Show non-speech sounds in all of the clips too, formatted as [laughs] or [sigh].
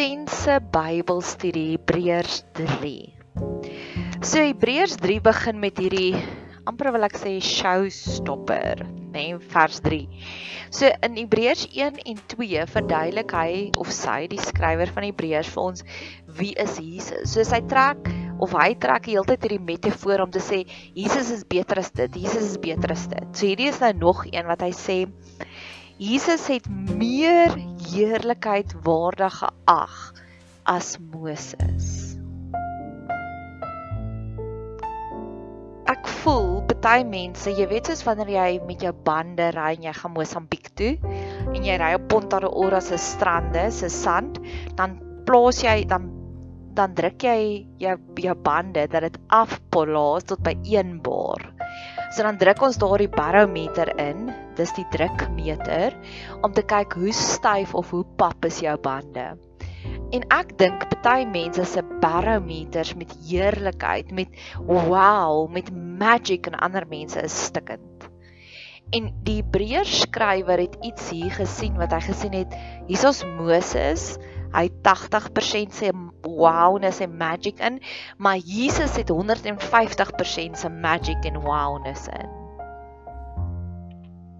intense Bybelstudie Hebreërs 3. So Hebreërs 3 begin met hierdie amper wil ek sê showstopper, nee, vers 3. So in Hebreërs 1 en 2 verduidelik hy of sy die skrywer van Hebreërs vir ons wie is Jesus. So hy trek of hy trek die hele tyd hierdie metafoor om te sê Jesus is beter as dit, Jesus is beter as dit. So hierdie is nou nog een wat hy sê Jesus het meer heerlikheid waardig geag as Moses. Ek voel baie mense, jy weet soos wanneer jy met jou bande ry en jy gaan Mosambiek toe en jy ry op Ponta do Ora se strande, se sand, dan plaas jy dan dan druk jy jou jou bande dat dit afpolaas tot by 1 bar. So dan druk ons daardie barometer in, dis die drukmeter om te kyk hoe styf of hoe pap is jou bande. En ek dink party mense se barometers met heerlikheid, met wow, met magic en ander mense is stikkend. En die Hebreërs skrywer het iets hier gesien wat hy gesien het. Hier's Moses, hy 80% sê wowness en magic in, maar Jesus het 150% se magic en wowness in.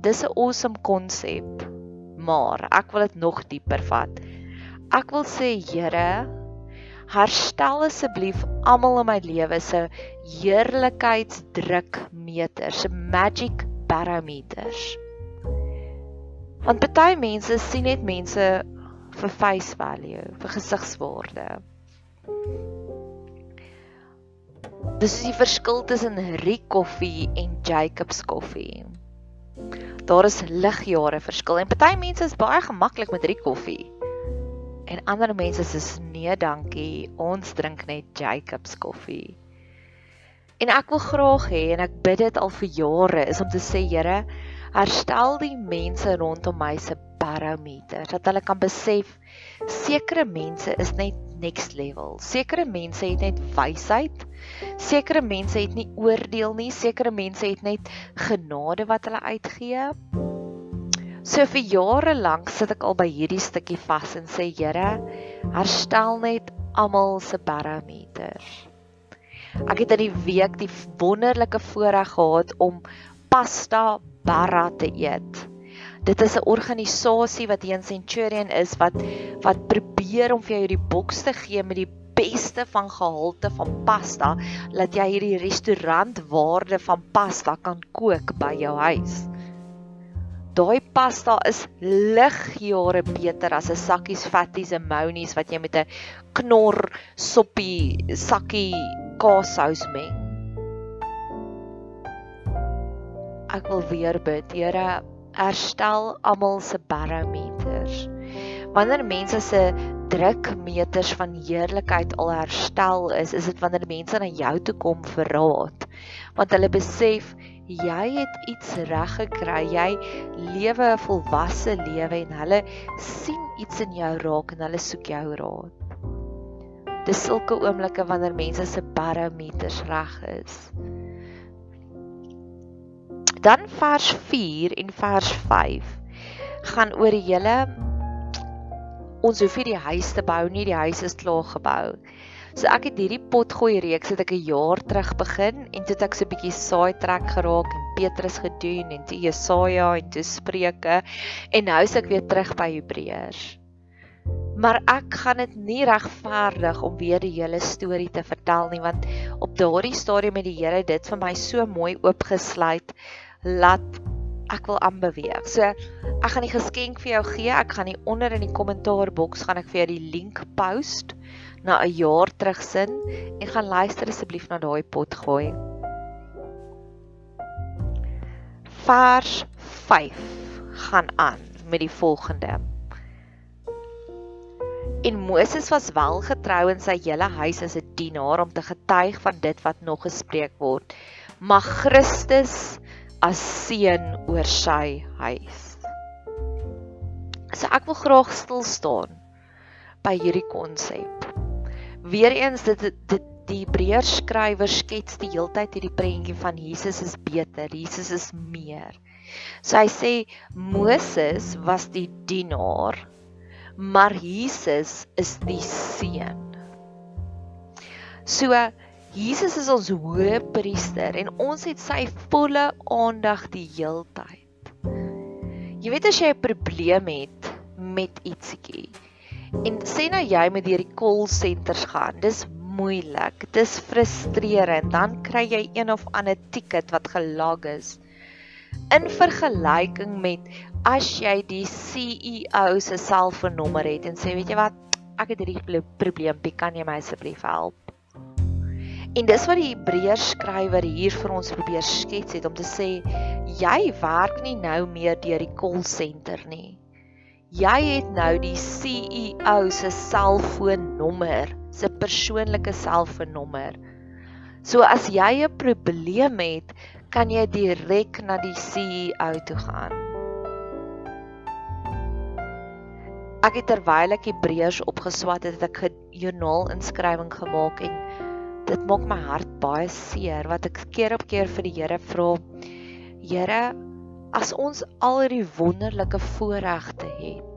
Dis 'n awesome konsep, maar ek wil dit nog dieper vat. Ek wil sê Here, herstel asseblief almal in my lewe se heerlikheidsdrukmeters, se magic barometers. Want baie mense sien net mense vir face value, vir gesigswaarde. Dis die verskil tussen Rick koffie en Jacobs koffie. Daar is ligjare verskil en party mense is baie gemaklik met Rick koffie. En ander mense sê nee, dankie, ons drink net Jacobs koffie. En ek wil graag hê en ek bid dit al vir jare is om te sê Here, herstel die mense rondom my se barometer dat hulle kan besef sekere mense is net next level. Sekere mense het net wysheid. Sekere mense het nie oordeel nie. Sekere mense het net genade wat hulle uitgee. So vir jare lank sit ek al by hierdie stukkie vas en sê Here, herstel net almal se barometer. Ek het in die week die wonderlike voorreg gehad om pasta barra te eet. Dit is 'n organisasie wat hier in Centurion is wat wat probeer om vir jou hierdie boks te gee met die beste van gehalte van pasta, dat jy hierdie restaurantwaarde van pasta kan kook by jou huis. Daai pasta is ligjare beter as 'n sakkies fatties en monies wat jy met 'n knor soppie sakkie kaassous meng. Ek wil weer bid, Here, herstel almal se barometers. Wanneer mense se drukmeters van heerlikheid al herstel is, is dit wanneer mense na jou toe kom vir raad. Want hulle besef jy het iets reg gekry. Jy lewe 'n volwasse lewe en hulle sien iets in jou raak en hulle soek jou raad. Dis sulke oomblikke wanneer mense se barometers reg is. Dan vers 4 en vers 5 gaan oor die hele ons hoef nie die huis te bou nie, die huis is klaar gebou. So ek het hierdie potgooi reeks het ek 'n jaar terug begin en toe het ek so 'n bietjie saai trek geraak en Petrus gedoen en toe Jesaja en toe Spreuke en nou is ek weer terug by Hebreërs maar ek gaan dit nie regverdig om weer die hele storie te vertel nie want op daardie stadium met die Here dit vir my so mooi oopgesluit laat ek wil aanbeweeg. So ek gaan die geskenk vir jou gee. Ek gaan hier onder in die kommentaarboks gaan ek vir jou die link post na 'n jaar terug sin en gaan luister asseblief na daai pot gooi. Vers 5 gaan aan met die volgende. En Moses was wel getrou in sy hele huis as 'n dienaar om te getuig van dit wat nog gespreek word. Maar Christus as seun oor sy huis. So ek wil graag stil staan by hierdie konsep. Weereens dit dit die Hebreërs skrywer skets die heeltyd hierdie prentjie van Jesus is beter, Jesus is meer. So hy sê Moses was die dienaar maar Jesus is die seun. So Jesus is ons hoëpriester en ons het sy volle aandag die heeltyd. Jy weet as jy 'n probleem het met ietsiekie en sê nou jy moet deur die call centers gaan. Dis moeilik. Dis frustrerend. Dan kry jy een of ander ticket wat gelog is. In vergelyking met as jy die CEO se selfoonnommer het en sê weet jy wat, ek het hierdie probleempie, kan jy my asseblief help? En dis wat die Hebreërs skrywer hier vir ons probeer skets het om te sê jy werk nie nou meer deur die call center nie. Jy het nou die CEO se selfoonnommer, se persoonlike selfoonnommer. So as jy 'n probleem het, kan jy direk na die CEO toe gaan. Ek het terwyl ek Hebreërs opgeswat het, het ek 'n journal inskrywing gemaak en dit maak my hart baie seer wat ek keer op keer vir die Here vra. Here, as ons al hierdie wonderlike voorregte het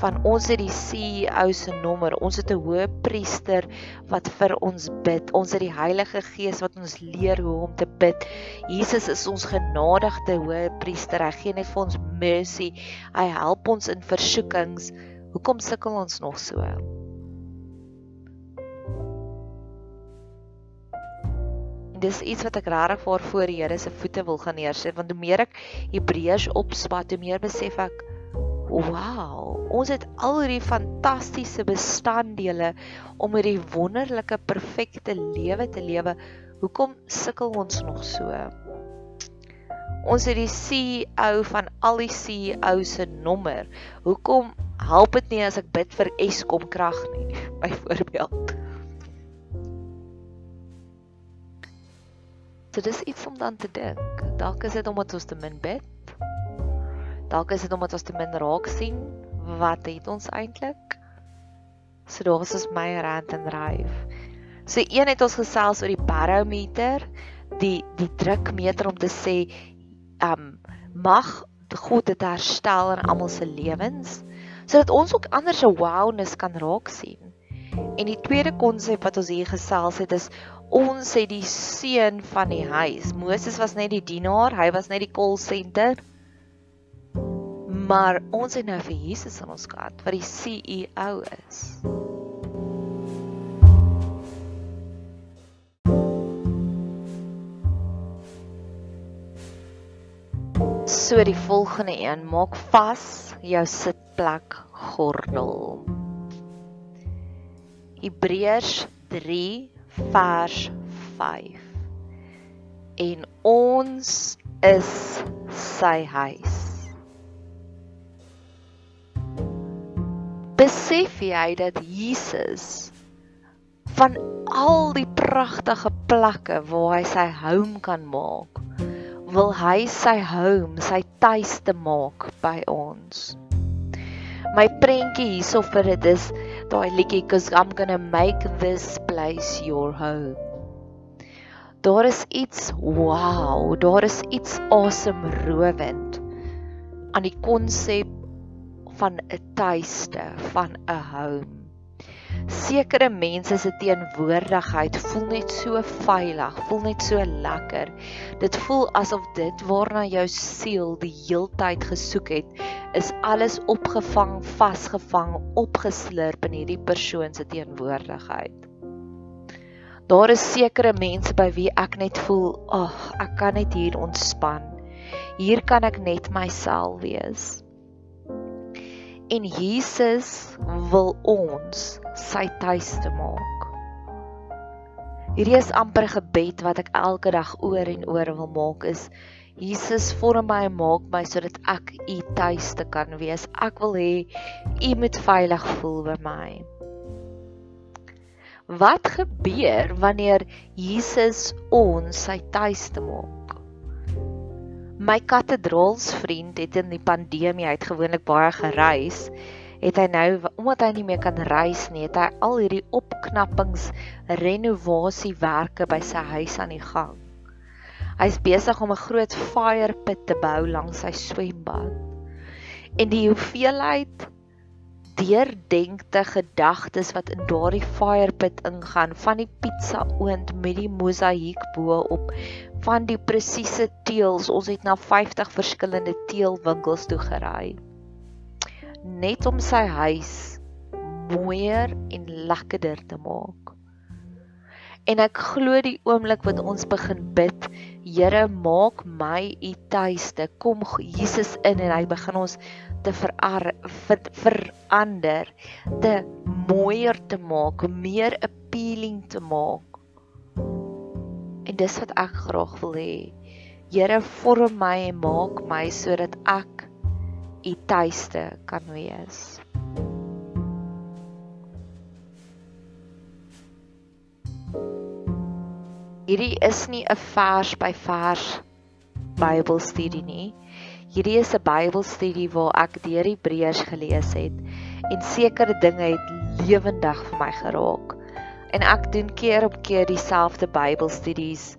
van ons het die CEO se nommer, ons het 'n hoë priester wat vir ons bid. Ons het die Heilige Gees wat ons leer hoe om te bid. Jesus is ons genadigde hoë priester. Hy gee net vir ons mercy. Hy help ons in versoekings. Hoekom sukkel ons nog so? Dis iets wat ek regtig vir voor die Here se voete wil gaan neersit want hoe meer ek Hebreërs opspat, hoe meer besef ek wow, ons het al hierdie fantastiese bestanddele om hierdie wonderlike perfekte lewe te lewe. Hoekom sukkel ons nog so? Ons het die CEO van al die CEO's se nommer. Hoekom help dit nie as ek bid vir Eskom krag nie, [laughs] byvoorbeeld? So dis iets om dan te dink. Dalk is dit omdat ons te min bid. Dalk is dit omdat ons te min raak sien wat het ons eintlik? So daar is ons my rand en dryf. So een het ons gesels oor die barometer, die die drukmeter om te sê um mag God dit herstel in almal se lewens sodat ons ook ander se wowness kan raak sien. En die tweede konsep wat ons hier gesels het is ons het die seun van die huis. Moses was net die dienaar, hy was net die call center. Maar ons het nou vir Jesus aan ons kant wat die CEO is. So die volgende een, maak vas jou sitplek gordel. Hebreërs 3 vers 5 en ons is sy huis. Besef jy dat Jesus van al die pragtige plekke waar hy sy home kan maak wil hy sy home sy tuiste maak by ons? My prentjie hierso vir dit is daai liedjie cuz I'm going to make this place your home. Daar is iets wow, daar is iets awesome rowend aan die konsep van 'n tuiste, van 'n home. Sekere mense se teenwoordigheid voel net so veilig, voel net so lekker. Dit voel asof dit waarna jou siel die heeltyd gesoek het, is alles opgevang, vasgevang, opgeslurp in hierdie persoon se teenwoordigheid. Daar is sekere mense by wie ek net voel, ag, oh, ek kan net hier ontspan. Hier kan ek net myself wees. En Jesus wil ons sy tuiste maak. Hierdie is amper gebed wat ek elke dag oor en oor wil maak is Jesus vorm my en maak my sodat ek u tuiste kan wees. Ek wil hê u moet veilig voel by my. Wat gebeur wanneer Jesus ons sy tuiste maak? My katedraalsvriend het in die pandemie uit gewoonlik baie gereis. Het hy nou omdat hy nie meer kan reis nie, het hy al hierdie opknappings, renovasiewerke by sy huis aan die gang. Hy's besig om 'n groot fire pit te bou langs sy swembad. En die hoeveelheid deurdenkte gedagtes wat in daardie fire pit ingaan van die pizza oond met die mosaïek bo op van die presiese teels. Ons het na 50 verskillende teelwinkels toe gery. Net om sy huis mooier en lekkerder te maak. En ek glo die oomblik wat ons begin bid, Here, maak my u tuiste. Kom Jesus in en hy begin ons te verar, ver, verander, te mooier te maak, meer appealing te maak. En dis wat ek graag wil hê. Here, vorm my en maak my sodat ek u tuiste kan wees. Hierdie is nie 'n vers by vers Bybelstudie nie. Hierdie is 'n Bybelstudie waar ek deur Hebreërs gelees het en sekere dinge het lewendig vir my geraak. En ek doen keer op keer dieselfde Bybelstudies.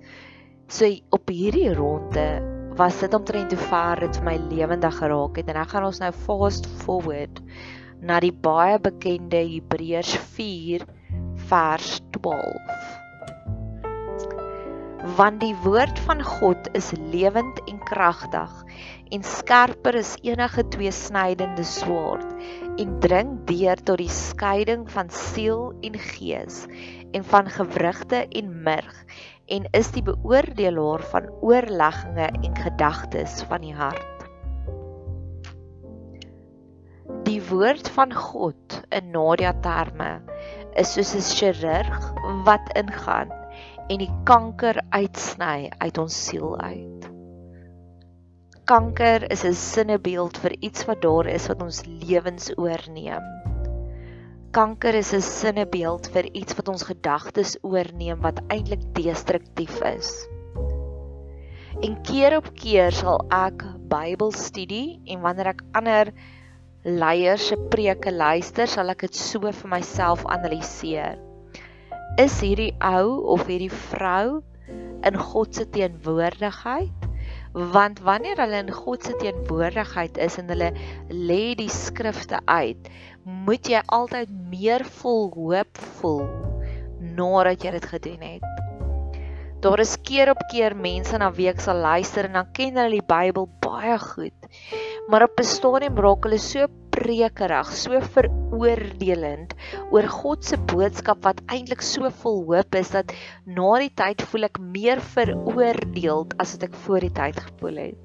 So op hierdie ronde was dit omtrent te ver dit vir my lewendig geraak het en ek gaan ons nou fast forward na die baie bekende Hebreërs 4 vers 12 want die woord van God is lewend en kragtig en skerper as enige tweesnydende swaard en dring deur tot die skeiding van siel en gees en van gewrigte en murg en is die beoordelaar van oorlegginge en gedagtes van die hart. Die woord van God in Nadia terme is soos 'n chirurg wat ingaan en die kanker uitsny uit ons siel uit. Kanker is 'n sinnebeeld vir iets wat daar is wat ons lewens oorneem. Kanker is 'n sinnebeeld vir iets wat ons gedagtes oorneem wat eintlik destruktief is. En keer op keer sal ek Bybelstudie en wanneer ek ander leiers se preke luister, sal ek dit so vir myself analiseer is hierdie ou of hierdie vrou in God se teenwoordigheid? Want wanneer hulle in God se teenwoordigheid is en hulle lê die skrifte uit, moet jy altyd meer vol hoop voel nadat jy dit gedoen het. Daar is keer op keer mense na week sal luister en dan ken hulle die Bybel baie goed. Maar op 'n stadium raak hulle so prekerig, so veroordelend oor God se boodskap wat eintlik so vol hoop is dat na die tyd voel ek meer veroordeeld as wat ek voor die tyd gevoel het.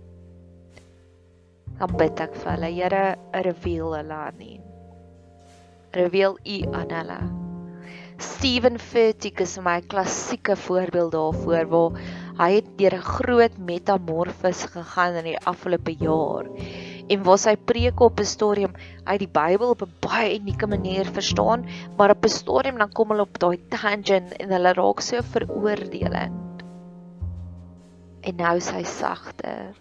Dan bid ek vir hulle, Here, reveal hulle aan U. Reveal U aan hulle. Steven Furtick is my klassieke voorbeeld daarvoor waar hy het deur 'n groot metamorfose gegaan in die afgelope jaar en waar sy preke op 'n stadium uit die Bybel op 'n baie unieke manier verstaan, maar op 'n stadium dan kom hulle op daai tangent en hulle raak so veroordelend. En nou sy sagter.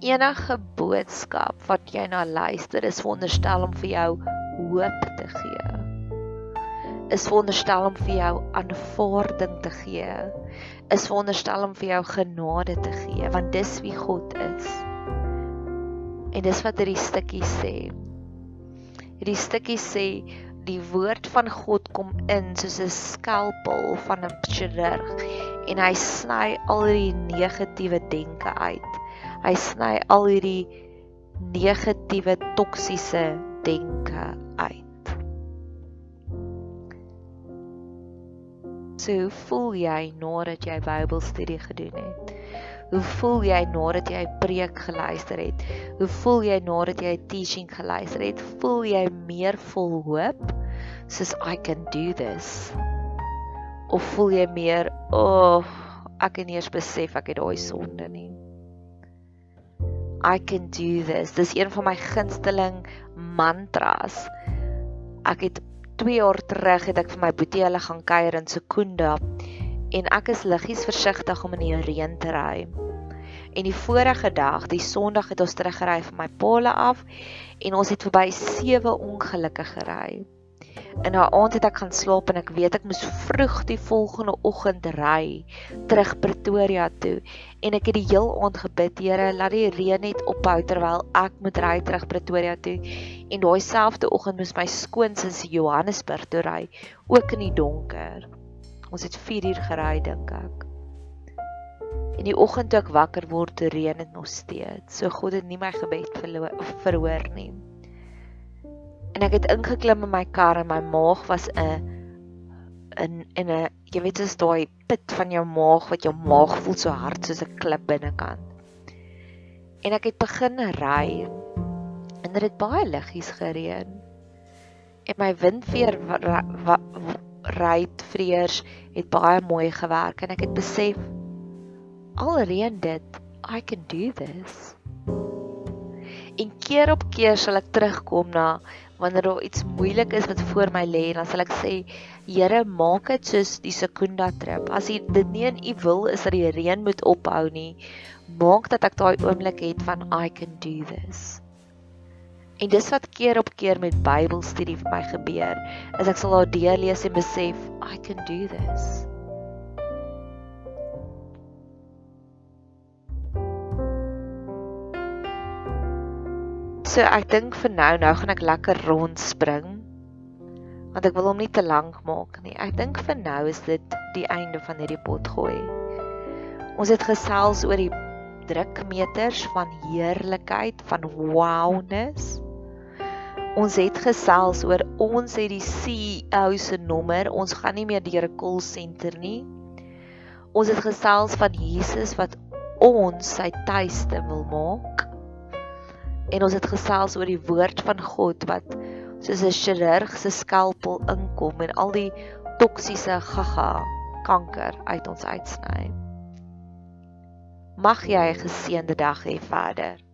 Enige boodskap wat jy na luister is veronderstel om vir jou hoop te gee. Is veronderstel om vir jou aanvaarding te gee. Is veronderstel om vir jou genade te gee, want dis wie God is. En dis wat hierdie stukkie sê. Hierdie stukkie sê die woord van God kom in soos 'n skalpel van 'n chirurg en hy sny al die negatiewe denke uit. Hy sny al hierdie negatiewe toksiese denke uit. So voel jy nadat jy Bybelstudie gedoen het? Hoe voel jy nadat jy 'n preek geluister het? Hoe voel jy nadat jy 'n teaching geluister het? Voel jy meer vol hoop soos I can do this? Of voel jy meer, "O, oh, ek het eens besef ek het daai sonde nie." I can do this. Dis een van my gunsteling mantras. Ek het 2 jaar terug het ek vir my boetie hulle gaan kuier in Sekunda en ek is liggies versigtig om in die reën te ry. En die vorige dag, die Sondag het ons teruggery van my paal af en ons het verby sewe ongelukke gery. En na aand het ek gaan slaap en ek weet ek moes vroeg die volgende oggend ry terug Pretoria toe en ek het die heel aand gebid, Here, laat die reën net ophou terwyl ek moet ry terug Pretoria toe. En daai selfde oggend moes my skoonsis Johannesburg toe ry, ook in die donker. Ons het 4 uur gery dink ek. En die oggend toe ek wakker word, reën dit nog steeds. So God het nie my gebed verhoor nie en ek het ingeklim in my kar en my maag was 'n in in 'n jy weet dis daai put van jou maag wat jou maag voel so hard soos 'n klip binnekant. En ek het begin ry en dit het baie liggies gereën. En my windveer ruitvreers het baie mooi gewerk en ek het besef al reën dit I can do this. En keer op keer sal ek terugkom na wanneer daar iets moeilik is wat voor my lê, dan sal ek sê, Here, maak dit soos die Sekunda trip. As dit nie in U wil is dat die reën moet ophou nie, maak dat ek daai oomblik het van I can do this. En dis wat keer op keer met Bybelstudie vir my gebeur, is ek sal daar deurlees en besef I can do this. So ek dink vir nou, nou gaan ek lekker rondspring. Want ek wil hom nie te lank maak nie. Ek dink vir nou is dit die einde van hierdie potgooi. Ons het gesels oor die drukmeters van heerlikheid, van wowness. Ons het gesels oor ons het die CEO se nommer. Ons gaan nie meer deur 'n call center nie. Ons het gesels van Jesus wat ons sy tuiste wil maak en ons het gesels oor die woord van God wat soos 'n chirurg se skalpel inkom en al die toksiese gaga kanker uit ons uitsny. Mag jy 'n geseënde dag hê verder.